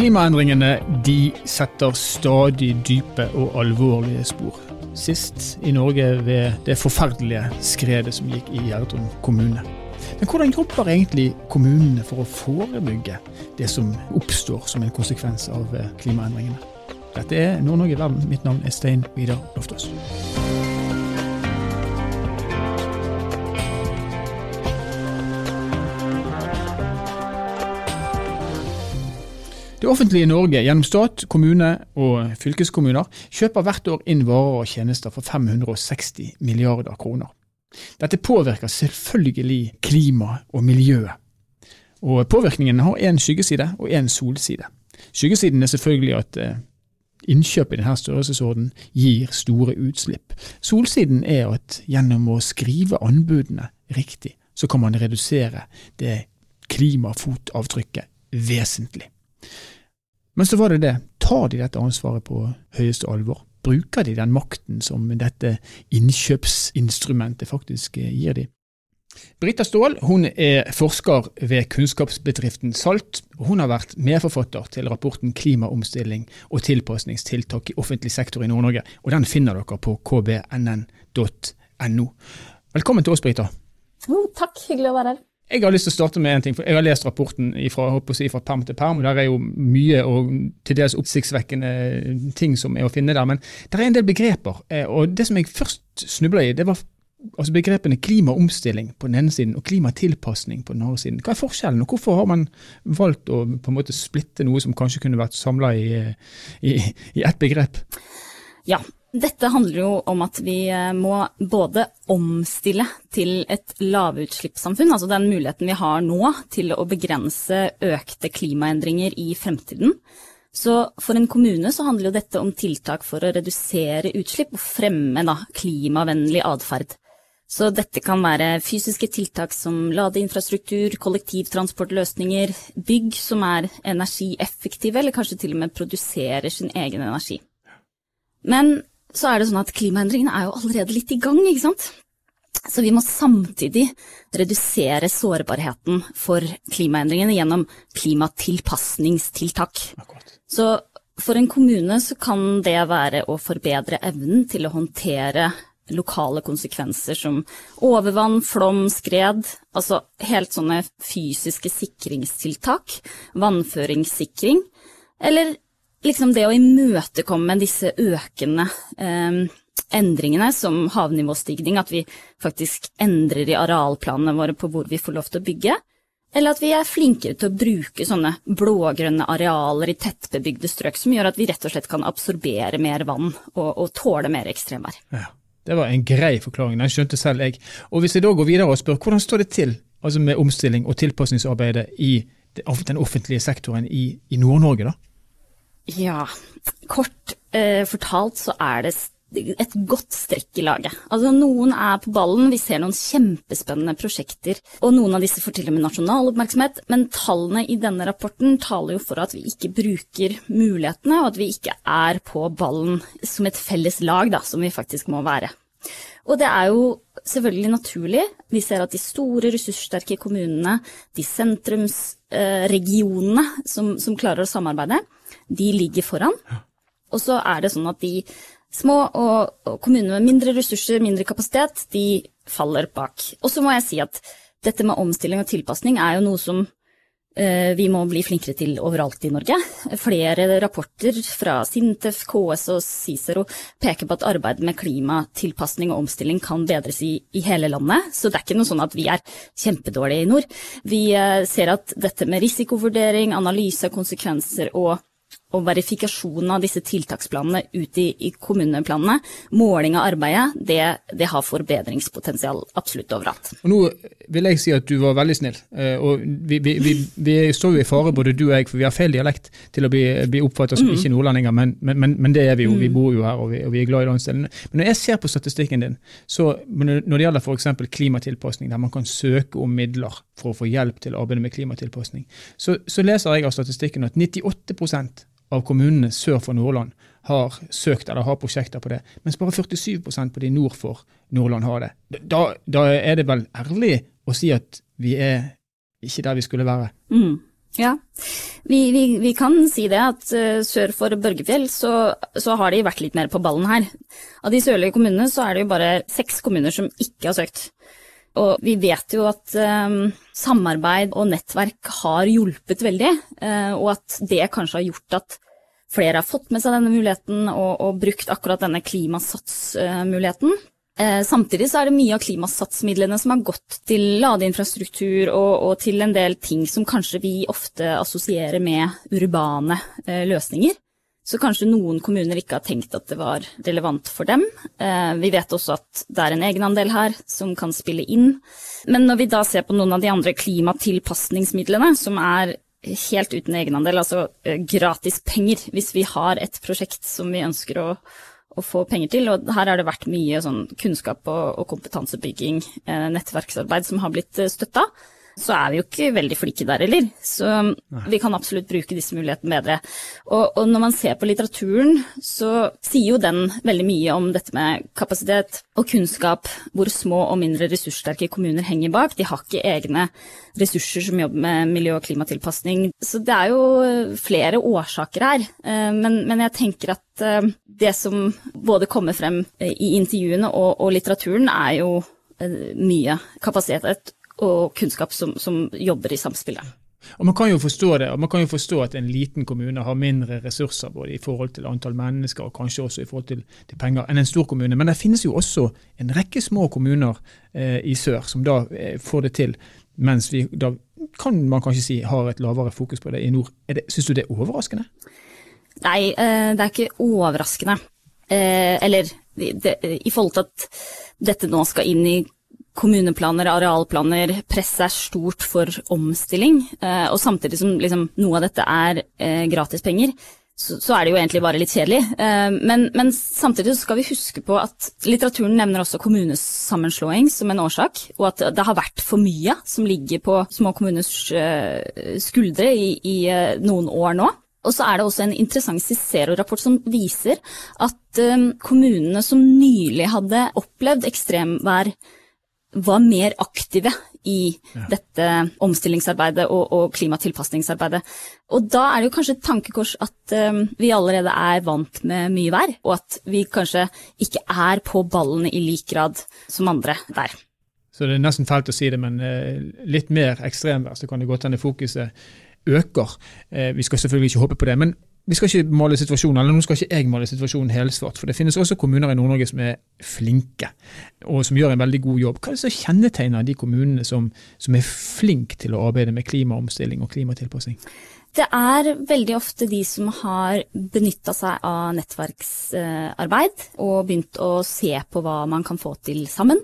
Klimaendringene de setter stadig dype og alvorlige spor. Sist i Norge ved det forferdelige skredet som gikk i Gjerdrum kommune. Men hvordan jobber egentlig kommunene for å forebygge det som oppstår som en konsekvens av klimaendringene? Dette er Nord-Norge i verden. Mitt navn er Stein Vidar Loftaas. Det offentlige Norge, gjennom stat, kommune og fylkeskommuner, kjøper hvert år inn varer og tjenester for 560 milliarder kroner. Dette påvirker selvfølgelig klima og miljøet. Og Påvirkningen har én skyggeside og én solside. Skyggesiden er selvfølgelig at eh, innkjøp i denne størrelsesorden gir store utslipp. Solsiden er at gjennom å skrive anbudene riktig, så kan man redusere det klimafotavtrykket vesentlig. Men så var det det. Tar de dette ansvaret på høyeste alvor? Bruker de den makten som dette innkjøpsinstrumentet faktisk eh, gir de? Brita Ståhl hun er forsker ved kunnskapsbedriften Salt. og Hun har vært medforfatter til rapporten Klimaomstilling og tilpasningstiltak i offentlig sektor i Nord-Norge. og Den finner dere på kbnn.no. Velkommen til oss, Brita. Jo, takk, hyggelig å være her. Jeg har lyst til å starte med en ting, for jeg har lest rapporten fra, si, fra perm til perm, og der er jo mye og til dels oppsiktsvekkende ting som er å finne der. Men det er en del begreper, eh, og det som jeg først snubla i, det var altså begrepene klimaomstilling på den ene siden og klimatilpasning på den andre siden. Hva er forskjellen, og hvorfor har man valgt å på en måte splitte noe som kanskje kunne vært samla i, i, i ett begrep? Ja, dette handler jo om at vi eh, må både omstille til et lavutslippssamfunn, altså den muligheten vi har nå til å begrense økte klimaendringer i fremtiden. Så for en kommune så handler jo dette om tiltak for å redusere utslipp og fremme da, klimavennlig atferd. Så dette kan være fysiske tiltak som ladeinfrastruktur, kollektivtransportløsninger, bygg som er energieffektive, eller kanskje til og med produserer sin egen energi. Men så er det sånn at klimaendringene er jo allerede litt i gang, ikke sant. Så vi må samtidig redusere sårbarheten for klimaendringene gjennom klimatilpasningstiltak. Så for en kommune så kan det være å forbedre evnen til å håndtere lokale konsekvenser som overvann, flom, skred, altså helt sånne fysiske sikringstiltak, vannføringssikring, eller liksom det å imøtekomme disse økende eh, endringene som havnivåstigning, at vi faktisk endrer i arealplanene våre på hvor vi får lov til å bygge, eller at vi er flinkere til å bruke sånne blågrønne arealer i tettbebygde strøk som gjør at vi rett og slett kan absorbere mer vann og, og tåle mer ekstremvær. Ja, det var en grei forklaring, den skjønte selv jeg. Og Hvis jeg da går videre og spør, hvordan står det til altså med omstilling og tilpasningsarbeidet i den offentlige sektoren i, i Nord-Norge, da? Ja, kort eh, fortalt så er det et godt strekk i laget. Altså Noen er på ballen, vi ser noen kjempespennende prosjekter, og noen av disse får til og med nasjonal oppmerksomhet, men tallene i denne rapporten taler jo for at vi ikke bruker mulighetene, og at vi ikke er på ballen som et felles lag, da, som vi faktisk må være. Og det er jo selvfølgelig naturlig. Vi ser at de store, ressurssterke kommunene, de sentrumsregionene eh, som, som, klarer å samarbeide, de ligger foran. Og så er det sånn at de små og, og kommuner med mindre ressurser, mindre kapasitet, de faller bak. Og så må jeg si at dette med omstilling og tilpasning er jo noe som vi må bli flinkere til overalt i Norge. Flere rapporter fra Sintef, KS og Cicero peker på at arbeidet med klimatilpasning og omstilling kan bedres i, i, hele landet. Så det er ikke noe sånn at vi er kjempedårlige i nord. Vi eh, ser at dette med risikovurdering, analyse konsekvenser og og verifikasjonen av disse tiltaksplanene ut i, i kommuneplanene, måling av arbeidet, det, det, har forbedringspotensial absolutt overalt. Og Nå vil jeg si at du var veldig snill. Eh, og Vi, vi, vi, vi står jo i fare, både du og jeg, for vi har feil dialekt til å bli, bli oppfattet som mm. ikke nordlendinger, men, men, men, det er vi jo. Vi mm. bor jo her, og vi, og er glad i landsdelen. Men når jeg ser på statistikken din, så når det gjelder f.eks. klimatilpasning, der man kan søke om midler for å få hjelp til arbeidet med klimatilpasning, så, så leser jeg av statistikken at 98 av kommunene sør for Nordland har søkt eller har prosjekter på det, mens bare 47% på de nord for Nordland har det. Da, da, er det vel ærlig å si at vi er ikke der vi skulle være? Mm. Ja, Vi, vi, vi, kan si det at uh, sør for Børgefjell så, så, har de vært litt mer på ballen her. Av de sørlige kommunene så er det jo bare seks kommuner som ikke har søkt. Og vi vet jo at um, samarbeid og nettverk har hjulpet veldig, uh, og at det kanskje har gjort at flere har fått med seg denne muligheten og, og brukt akkurat denne klimasatsmuligheten. Uh, samtidig så er det mye av klimasatsmidlene som har gått til ladeinfrastruktur og, og, til en del ting som kanskje vi ofte assosierer med urbane uh, løsninger. Så kanskje noen kommuner ikke har tenkt at det var relevant for dem. Eh, vi vet også at det er en egenandel her som kan spille inn. Men når vi da ser på noen av de andre klimatilpasningsmidlene, som er helt uten egenandel, altså eh, gratis penger, hvis vi har et prosjekt som vi ønsker å, å få penger til. Og her har det vært mye sånn kunnskap og, og kompetansebygging, eh, nettverksarbeid, som har blitt støtta så er vi jo ikke veldig flinke der heller. Så Nei. vi kan absolutt bruke disse mulighetene bedre. Og, og, når man ser på litteraturen, så sier jo den veldig mye om dette med kapasitet og kunnskap, hvor små og mindre ressurssterke kommuner henger bak. De har ikke egne ressurser som jobber med miljø- og klimatilpasning. Så det er jo flere årsaker her. Eh, men, men jeg tenker at eh, det som både kommer frem i intervjuene og, og litteraturen, er jo eh, mye kapasitet og kunnskap som, som jobber i samspillet. Og Man kan jo forstå det, og man kan jo forstå at en liten kommune har mindre ressurser både i forhold til antall mennesker og kanskje også i forhold til, til penger enn en stor kommune. Men det finnes jo også en rekke små kommuner eh, i sør som da eh, får det til, mens vi da kan man kanskje si har et lavere fokus på det i nord. Syns du det er overraskende? Nei, eh, det er ikke overraskende. Eh, eller det, det, i forhold til at dette nå skal inn i kommuneplaner, arealplaner, presset er stort for omstilling. Eh, og samtidig som liksom, noe av dette er eh, gratispenger, så, så, er det jo egentlig bare litt kjedelig. Eh, men, men, samtidig skal vi huske på at litteraturen nevner også kommunesammenslåing som en årsak, og at det har vært for mye som ligger på små kommuners skuldre i, i noen år nå. Og så er det også en interessant Cicero-rapport som viser at kommunene som nylig hadde opplevd ekstremvær, var mer aktive i ja. dette omstillingsarbeidet og, og, klimatilpasningsarbeidet. Og da er det jo kanskje et tankekors at um, vi allerede er vant med mye vær, og at vi kanskje ikke er på ballene i lik grad som andre der. Så det er nesten fælt å si det, men uh, litt mer ekstremvær, så kan det godt hende fokuset øker. Uh, vi skal selvfølgelig ikke håpe på det. men vi skal ikke male situasjonen, eller nå skal ikke jeg male situasjonen helsvart. For det finnes også kommuner i Nord-Norge som er flinke, og som gjør en veldig god jobb. Hva er det som kjennetegner de kommunene som, som er flinke til å arbeide med klimaomstilling og klimatilpassing? Det er veldig ofte de som har benytta seg av nettverksarbeid og begynt å se på hva man kan få til sammen.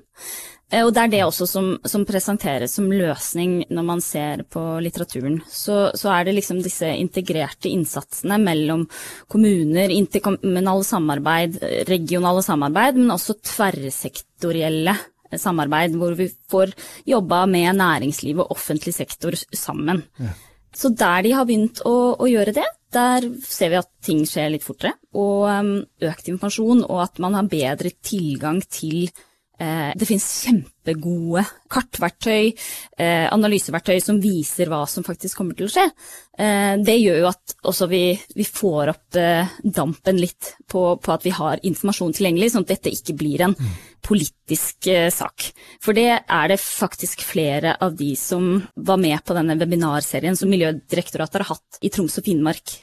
Eh, og det er det også som, som, presenteres som løsning når man ser på litteraturen. Så, så, er det liksom disse integrerte innsatsene mellom kommuner, interkommunale samarbeid, regionale samarbeid, men også tverrsektorielle samarbeid, hvor vi får jobba med næringsliv og offentlig sektor sammen. Ja. Så der de har begynt å, å, gjøre det, der ser vi at ting skjer litt fortere. Og økt informasjon, og at man har bedre tilgang til det finnes kjempegode kartverktøy, eh, analyseverktøy som viser hva som faktisk kommer til å skje. Eh, det gjør jo at også vi, vi får opp dampen litt på, på, at vi har informasjon tilgjengelig, sånn at dette ikke blir en politisk sak. For det er det faktisk flere av de som var med på denne webinarserien som Miljødirektoratet har hatt i Troms og Finnmark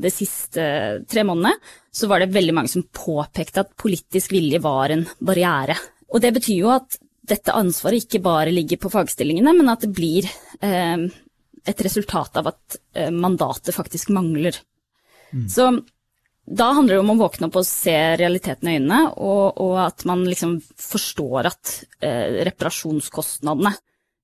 de siste tre månedene, så var det veldig mange som påpekte at politisk vilje var en barriere og det betyr jo at dette ansvaret ikke bare ligger på fagstillingene, men at det blir eh, et resultat av at eh, mandatet faktisk mangler. Mm. Så da handler det om å våkne opp og se realiteten i øynene, og, og at man liksom forstår at eh, reparasjonskostnadene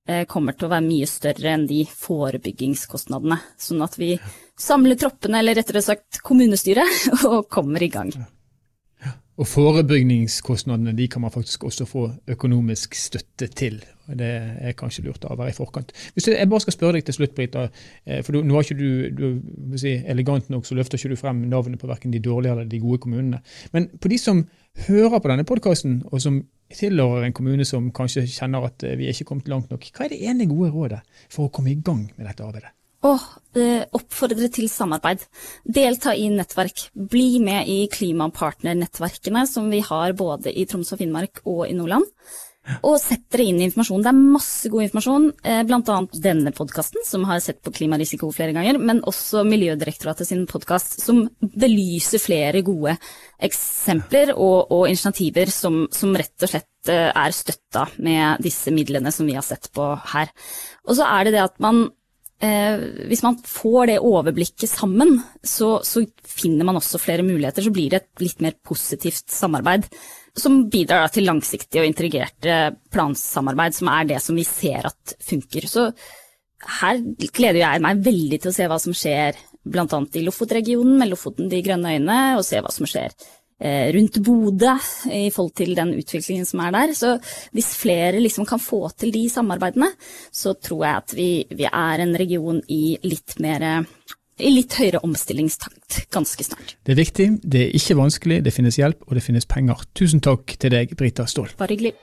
eh, kommer til å være mye større enn de forebyggingskostnadene. Sånn at vi samler troppene, eller rettere sagt kommunestyret, og kommer i gang. Og forebyggingskostnadene de kan man faktisk også få økonomisk støtte til. Det er kanskje lurt å være i forkant. Hvis Jeg bare skal spørre deg til slutt, Brita. for for Nå er ikke du, du si, elegant nok, så løfter ikke du frem navnet på verken de dårlige eller de gode kommunene. Men på de som hører på denne podkasten, og som tilhører en kommune som kanskje kjenner at eh, vi er ikke kommet langt nok, hva er det ene gode rådet for å komme i gang med dette arbeidet? Å eh, oppfordre til samarbeid. Delta i nettverk. Bli med i klimapartnernettverkene som vi har både i Troms og Finnmark og i Nordland. Og sett dere inn i informasjon. Det er masse god informasjon, eh, bl.a. denne podkasten, som har sett på klimarisiko flere ganger, men også Miljødirektoratet sin podkast, som belyser flere gode eksempler og, og initiativer som, som, rett og slett eh, er støtta med disse midlene som vi har sett på her. Og så er det det at man eh, hvis man får det overblikket sammen, så, så, finner man også flere muligheter. Så blir det et litt mer positivt samarbeid som bidrar til langsiktig og integrerte plansamarbeid, som er det som vi ser at funker. Så her gleder jeg meg veldig til å se hva som skjer bl.a. i Lofotregionen med Lofoten de grønne øyene, og se hva som skjer rundt Bodø i forhold til den utviklingen som er der. Så hvis flere liksom kan få til de samarbeidene, så tror jeg at vi, vi er en region i litt mer i litt høyere omstillingstakt ganske snart. Det er viktig, det er ikke vanskelig, det finnes hjelp og det finnes penger. Tusen takk til deg, Brita Ståhl. Bare hyggelig.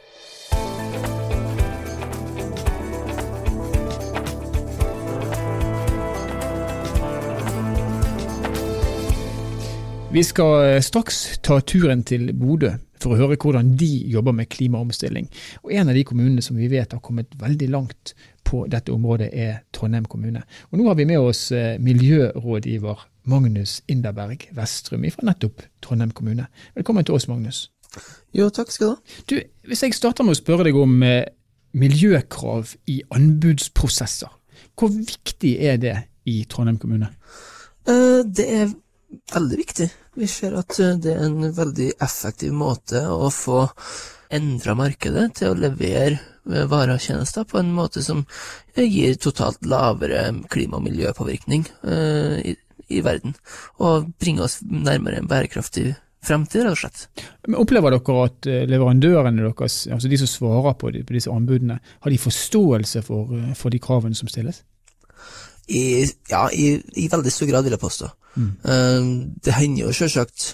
Vi skal straks ta turen til Bodø for å høre hvordan de jobber med klimaomstilling. Og En av de kommunene som vi vet har kommet veldig langt på dette området, er Trondheim kommune. Og Nå har vi med oss eh, miljørådgiver Magnus Inderberg Vestrum fra nettopp Trondheim kommune. Velkommen til oss, Magnus. Jo, takk skal du ha. Du, Hvis jeg starter med å spørre deg om eh, miljøkrav i anbudsprosesser, hvor viktig er det i Trondheim kommune? Eh, det er veldig viktig. Vi ser at det er en veldig effektiv måte å få endra markedet til å levere varer og tjenester på en måte som gir totalt lavere klima- og miljøpåvirkning uh, i, verden, og bringer oss nærmere en bærekraftig fremtid, rett og slett. Men Opplever dere at eh, leverandørene deres, altså de som svarer på, de, på disse anbudene, har de forståelse for, eh, for de kravene som stilles? I, ja, i, i, veldig stor grad, vil jeg påstå. Mm. Uh, det hender jo selvsagt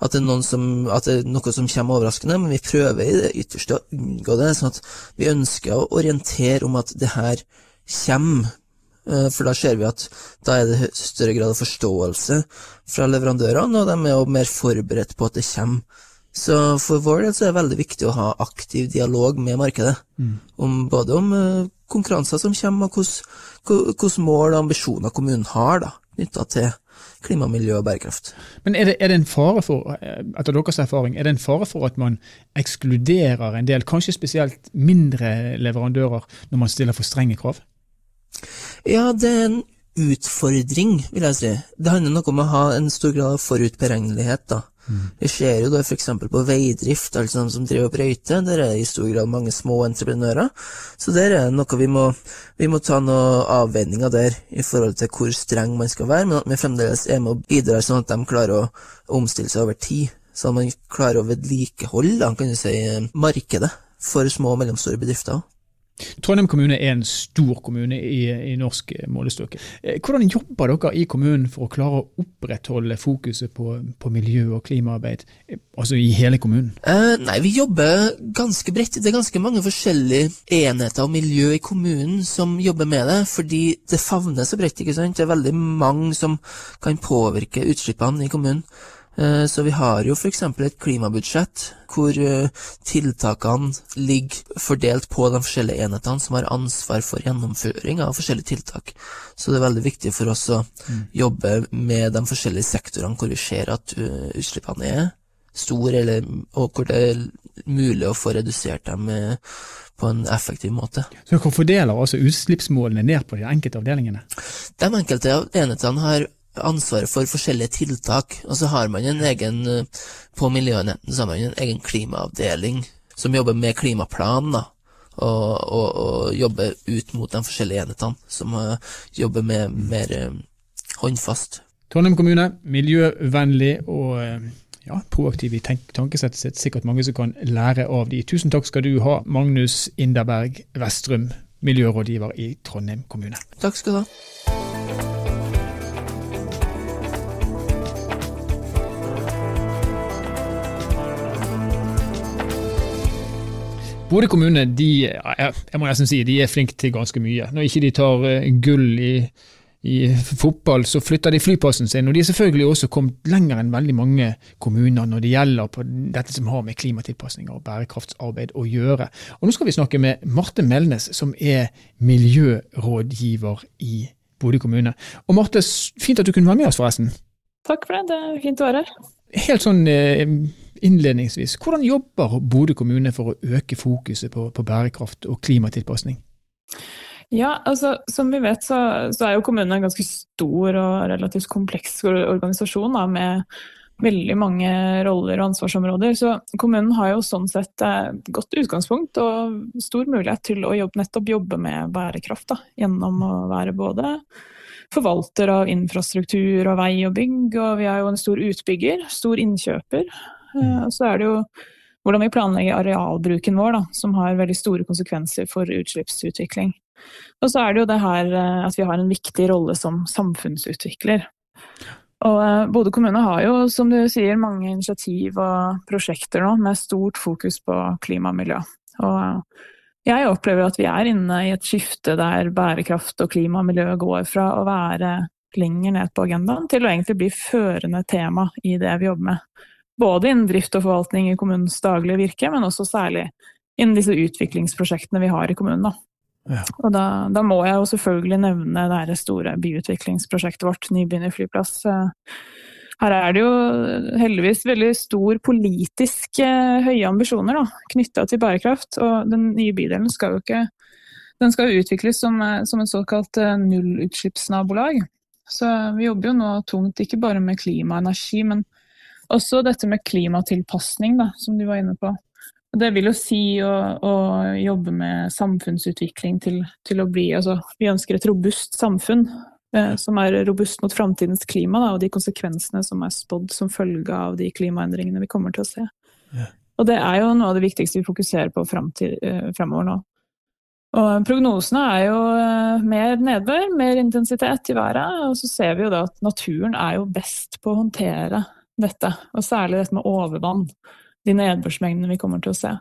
at det, er som, at det er noe som kommer overraskende, men vi prøver i det ytterste å unngå det. sånn at vi ønsker å orientere om at det her kommer. Eh, for da ser vi at da er det større grad av forståelse fra leverandørene, og de er jo mer forberedt på at det kommer. Så for vår del så er det veldig viktig å ha aktiv dialog med markedet, mm. om, både om uh, konkurranser som kommer, og hvilke mål og ambisjoner kommunen har da, knytta til klima, miljø og bærekraft. Men er det, er det, en fare for, etter deres erfaring, er det en fare for at man ekskluderer en del, kanskje spesielt mindre leverandører, når man stiller for strenge krav? Ja, det er en utfordring, vil jeg si. Det handler noe om å ha en stor grad av forutberegnelighet. da. Vi ser jo da f.eks. på veidrift, altså de som driver og brøyter, der er det i stor grad mange små entreprenører. Så der er det noe vi må, vi må ta noen avveininger der i forhold til hvor streng man skal være, men at vi fremdeles er med og bidrar sånn at de klarer å omstille seg over tid. Så man klarer å vedlikeholde kan du si, markedet for små og mellomstore bedrifter. Trondheim kommune er en stor kommune i, i norsk målestokk. Eh, hvordan jobber dere i kommunen for å klare å opprettholde fokuset på, på miljø- og klimaarbeid, eh, altså i hele kommunen? Eh, nei, Vi jobber ganske bredt. Det er ganske mange forskjellige enheter og miljø i kommunen som jobber med det, fordi det favner så bredt. ikke sant? Det er veldig mange som kan påvirke utslippene i kommunen. Eh, så vi har jo f.eks. et klimabudsjett hvor eh, tiltakene ligger fordelt på de forskjellige enhetene som har ansvar for gjennomføring av forskjellige tiltak. Så det er veldig viktig for oss å mm. jobbe med de forskjellige sektorene hvor vi ser at eh, utslippene er store, eller, og hvor det er mulig å få redusert dem på en effektiv måte. Så dere fordeler altså utslippsmålene ned på de enkelte avdelingene? De enkelte enhetene har ansvaret for forskjellige tiltak. Og så har man en egen eh, På miljøenheten så har man en egen klimaavdeling som jobber med klimaplan, da. Og, og, og jobber ut mot de forskjellige enhetene, som uh, jobber med mer uh, håndfast. Trondheim kommune, miljøvennlig og ja, proaktiv i tankesettet sitt. Sikkert mange som kan lære av de. Tusen takk skal du ha, Magnus Inderberg Vestrum, miljørådgiver i Trondheim kommune. Takk skal du ha. Bodø kommune de, jeg må nesten si, de er flinke til ganske mye. Når ikke de tar eh, gull i i fotball så flytter de flyplassen sin, og de er selvfølgelig også kommet lenger enn veldig mange kommuner når det gjelder på dette som har med klimatilpasninger og bærekraftsarbeid å gjøre. Og Nå skal vi snakke med Marte Melnes, som er miljørådgiver i Bodø kommune. Og Marte, fint at du kunne være med oss, forresten. Takk for det, det er fint å være her. Helt sånn eh, innledningsvis, hvordan jobber Bodø kommune for å øke fokuset på, på bærekraft og klimatilpasning? Ja, altså Som vi vet så, så, er jo kommunen en ganske stor og relativt kompleks organisasjon da, med veldig mange roller og ansvarsområder. Så kommunen har jo sånn sett et godt utgangspunkt og stor mulighet til å jobbe, nettopp jobbe med bærekraft. Da, gjennom å være både forvalter av infrastruktur og vei og bygg, og vi er jo en stor utbygger, stor innkjøper. Eh, og så er det jo hvordan vi planlegger arealbruken vår, da, som har veldig store konsekvenser for utslippsutvikling. Og så er det jo det her eh, at vi har en viktig rolle som samfunnsutvikler. Og eh, Bodø kommune har jo, som du sier, mange initiativ og prosjekter nå med stort fokus på klima og miljø. Og jeg opplever at vi er inne i et skifte der bærekraft og klima og miljø går fra å være lenger ned på agendaen til å egentlig bli førende tema i det vi jobber med. Både innen drift og forvaltning i kommunens daglige virke, men også særlig innen disse utviklingsprosjektene vi har i kommunen. Da. Ja. Og da, da, må jeg jo selvfølgelig nevne det store byutviklingsprosjektet vårt, Nybegynner flyplass. Her er det jo heldigvis veldig stor politisk eh, høye ambisjoner knytta til bærekraft. Og den nye bydelen skal jo ikke den skal utvikles som, eh, som et såkalt eh, nullutslippsnabolag. Så vi jobber jo nå tungt ikke bare med klima og energi, men også dette med klimatilpasning, da, som du var inne på. Det vil jo si å, å jobbe med samfunnsutvikling til, til, å bli altså, Vi ønsker et robust samfunn eh, som er robust mot framtidens klima da, og de konsekvensene som er spådd som følge av de klimaendringene vi kommer til å se. Ja. Og det er jo noe av det viktigste vi fokuserer på fremtid, eh, fremover nå. Og prognosene er jo eh, mer nedbør, mer intensitet i været, og så ser vi jo da at naturen er jo best på å håndtere dette, og særlig dette med overvann de nedbørsmengdene vi kommer til å se.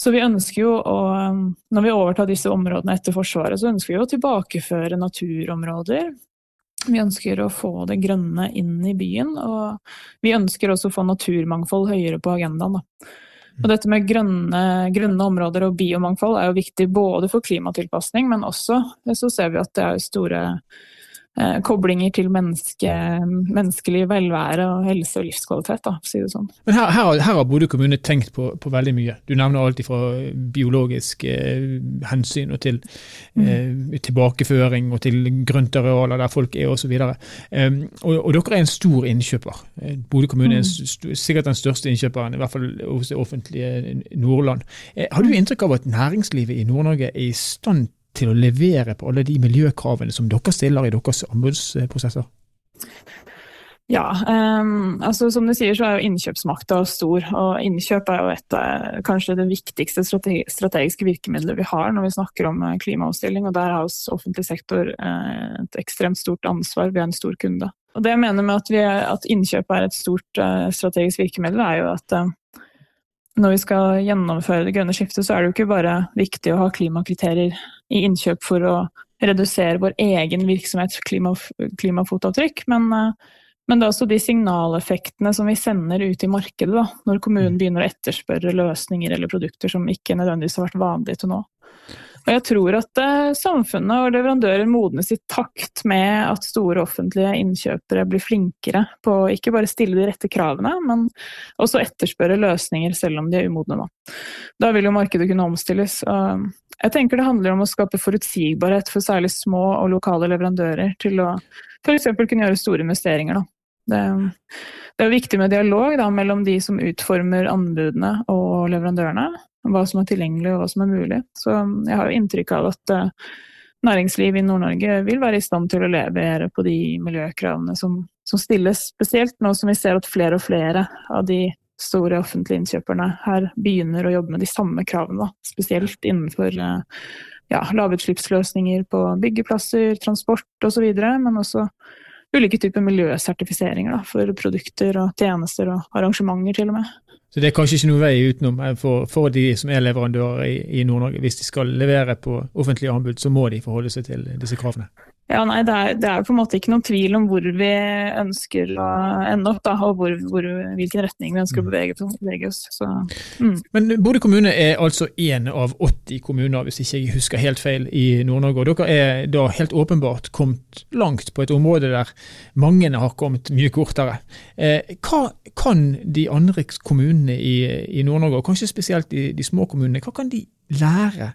Så vi ønsker jo å, når vi overtar disse områdene etter Forsvaret, så ønsker vi å tilbakeføre naturområder. Vi ønsker å få det grønne inn i byen, og vi ønsker også å få naturmangfold høyere på agendaen. Og dette med grønne, grønne, områder og biomangfold er jo viktig både for klimatilpasning, men også så ser vi at det er store koblinger til menneske, menneskelig velvære og helse og livskvalitet, da, si sånn. Men her, her, her har Bodø kommune tenkt på, på, veldig mye. Du nevner alt fra biologisk eh, hensyn og til mm. eh, tilbakeføring og til grøntarealer der folk er osv. Eh, og, og dere er en stor innkjøper. Eh, Bodø kommune er st sikkert den største innkjøperen, i hvert fall hos det offentlige Nordland. Eh, har du inntrykk av at næringslivet i Nord-Norge er i stand til å levere på alle de miljøkravene som dere stiller i deres anbudsprosesser? Ja, um, altså som du sier så er jo innkjøpsmakta stor. Og innkjøp er jo et av kanskje det viktigste strategiske virkemidlet vi har når vi snakker om eh, klimaomstilling. Og der har oss offentlig sektor uh, et ekstremt stort ansvar. Vi er en stor kunde. Og det jeg mener med at, er, at innkjøp er et stort strategisk virkemiddel, er jo at når vi skal gjennomføre det grønne skiftet, så er det jo ikke bare viktig å ha klimakriterier i innkjøp for å redusere vår egen virksomhets klima, klimafotavtrykk, men, eh, men, det er også de signaleffektene som vi sender ut i markedet, da, når kommunen mm. begynner å etterspørre løsninger eller produkter som ikke nødvendigvis har vært vanlige til nå. Og jeg tror at uh, samfunnet og leverandører modnes i takt med at store offentlige innkjøpere blir flinkere på å ikke bare stille de rette kravene, men også etterspørre løsninger selv om de er umodne. Da, da vil jo markedet kunne omstilles. Jeg tenker det handler om å skape forutsigbarhet for særlig små og lokale leverandører til å f.eks. kunne gjøre store investeringer. Da. Det, det er viktig med dialog da, mellom de som utformer anbudene og leverandørene hva som er tilgjengelig og hva som er mulig. Så jeg har jo inntrykk av at uh, næringsliv i Nord-Norge vil være i stand til å levere på de miljøkravene som, som, stilles, spesielt nå som vi ser at flere og flere av de store offentlige innkjøperne her begynner å jobbe med de samme kravene, spesielt innenfor uh, ja, lavutslippsløsninger på byggeplasser, transport osv., men også ulike typer miljøsertifiseringer da, for produkter og tjenester og arrangementer til og med. Så det er kanskje ikke noe vei utenom eh, for, for de som er leverandører i, i Nord-Norge. Hvis de skal levere på offentlige anbud, så må de forholde seg til disse kravene. Ja, nei, det er, det er, på en måte ikke noen tvil om hvor vi ønsker å ende opp, da, og hvor, hvor, hvilken retning vi ønsker å mm. bevege, bevege oss. Så, mm. Men Bodø kommune er altså én av 80 kommuner, hvis ikke jeg husker helt feil, i Nord-Norge. og Dere er da helt åpenbart kommet langt på et område der mange har kommet mye kortere. Eh, hva kan de andre kommunene i, i Nord-Norge, og kanskje spesielt de, de små kommunene, hva kan de lære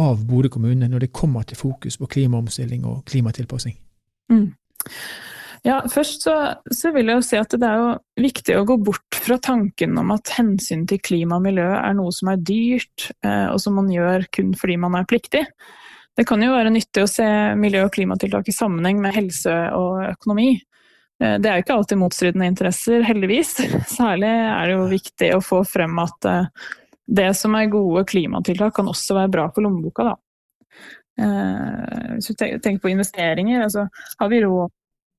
av Bodø kommune når det kommer til fokus på klimaomstilling og klimatilpassing? Mm. Ja, Først så, så, vil jeg jo si at det er jo viktig å gå bort fra tanken om at hensyn til klima og miljø er noe som er dyrt, eh, og som man gjør kun fordi man er pliktig. Det kan jo være nyttig å se miljø- og klimatiltak i sammenheng med helse og økonomi. Eh, det er jo ikke alltid motstridende interesser, heldigvis. Særlig er det jo viktig å få frem at eh, det som er gode klimatiltak, kan også være bra for lommeboka, da. Eh, hvis du tenker på investeringer, altså har vi råd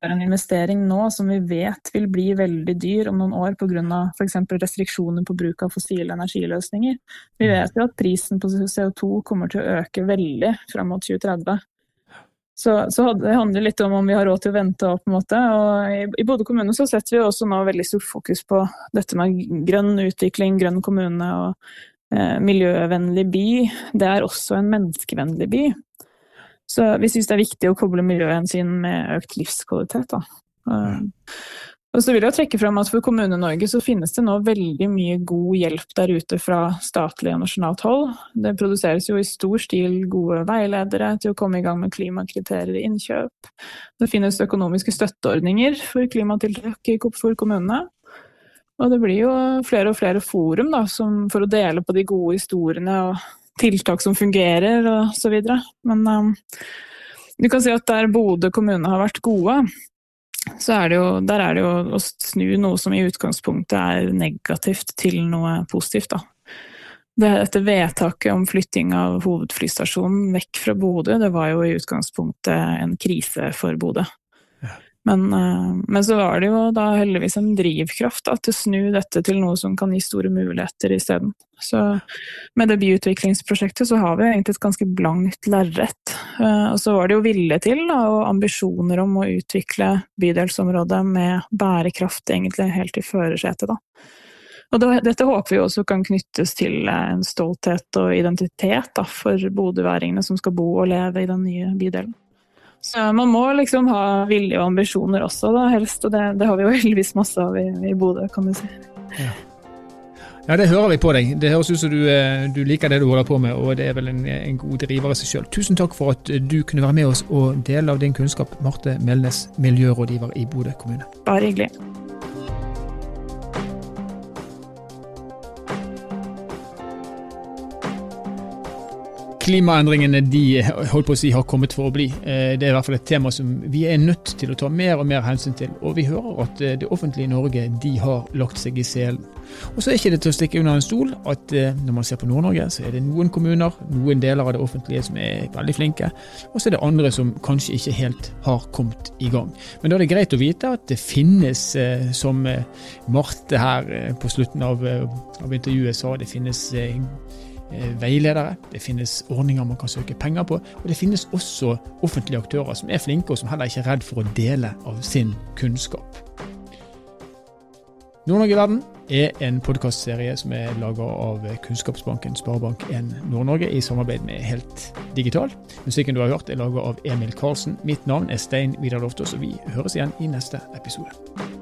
for en investering nå som vi vet vil bli veldig dyr om noen år pga. f.eks. restriksjoner på bruk av fossile energiløsninger. Vi vet jo at prisen på CO2 kommer til å øke veldig fram mot 2030. Så, så det handler litt om om vi har råd til å vente på en måte. Og I, i Bodø kommune så setter vi også nå veldig stort fokus på dette med grønn utvikling, grønn kommune og eh, miljøvennlig by. Det er også en menneskevennlig by. Så vi syns det er viktig å koble miljøhensyn med økt livskvalitet. Da. Uh, og så vil jeg trekke frem at For Kommune-Norge så finnes det nå veldig mye god hjelp der ute fra statlig og nasjonalt hold. Det produseres jo i stor stil gode veiledere til å komme i gang med klimakriterier i innkjøp. Det finnes økonomiske støtteordninger for klimatiltak for kommunene. Og det blir jo flere og flere forum da, for å dele på de gode historiene og tiltak som fungerer og så videre. Men um, du kan si at der Bodø kommune har vært gode, så er det jo, der er det jo å snu noe som i utgangspunktet er negativt til noe positivt. da. Dette vedtaket om flytting av hovedflystasjonen vekk fra Bodø, det var jo i utgangspunktet en krise for Bodø. Men, eh, men, så var det jo da heldigvis en drivkraft da, til å snu dette til noe som kan gi store muligheter isteden. Så med det byutviklingsprosjektet så har vi egentlig et ganske blankt lerret. Eh, og så var det jo vilje til da, og ambisjoner om å utvikle bydelsområdet med bærekraft egentlig helt i førersetet. da. Og det, dette håper vi også kan knyttes til en stolthet og identitet da, for bodøværingene som skal bo og leve i den nye bydelen. Så man må liksom ha vilje og ambisjoner også, da, helst. Og det, det har vi jo heldigvis masse av i, i Bodø, kan du si. Ja. ja. det hører vi på deg. Det høres ut som du, eh, du, liker det du holder på med, og det er vel en, en god driver i seg sjøl. Tusen takk for at du kunne være med oss og dele av din kunnskap, Marte Melnes, miljørådgiver i Bodø kommune. Bare hyggelig. Klimaendringene de holdt på å si har kommet for å bli. Eh, det er i hvert fall et tema som vi er nødt til å ta mer og mer hensyn til. Og vi hører at eh, det offentlige Norge de har lagt seg i selen. Og så er ikke det til å stikke under en stol at eh, når man ser på Nord-Norge, så er det noen kommuner, noen deler av det offentlige som er veldig flinke, og så er det andre som kanskje ikke helt har kommet i gang. Men da er det greit å vite at det finnes, som Marte her på slutten av, av intervjuet sa, det finnes veiledere, det finnes ordninger man kan søke penger på, og det finnes også offentlige aktører som er flinke, og som heller ikke er redd for å dele av sin kunnskap. Nord-Norge i verden er en podkastserie som er laga av Kunnskapsbanken Sparebank1 Nord-Norge i samarbeid med Helt Digital. Musikken du har hørt er laga av Emil Karlsen. Mitt navn er Stein Vidar Loftaas, og vi høres igjen i neste episode.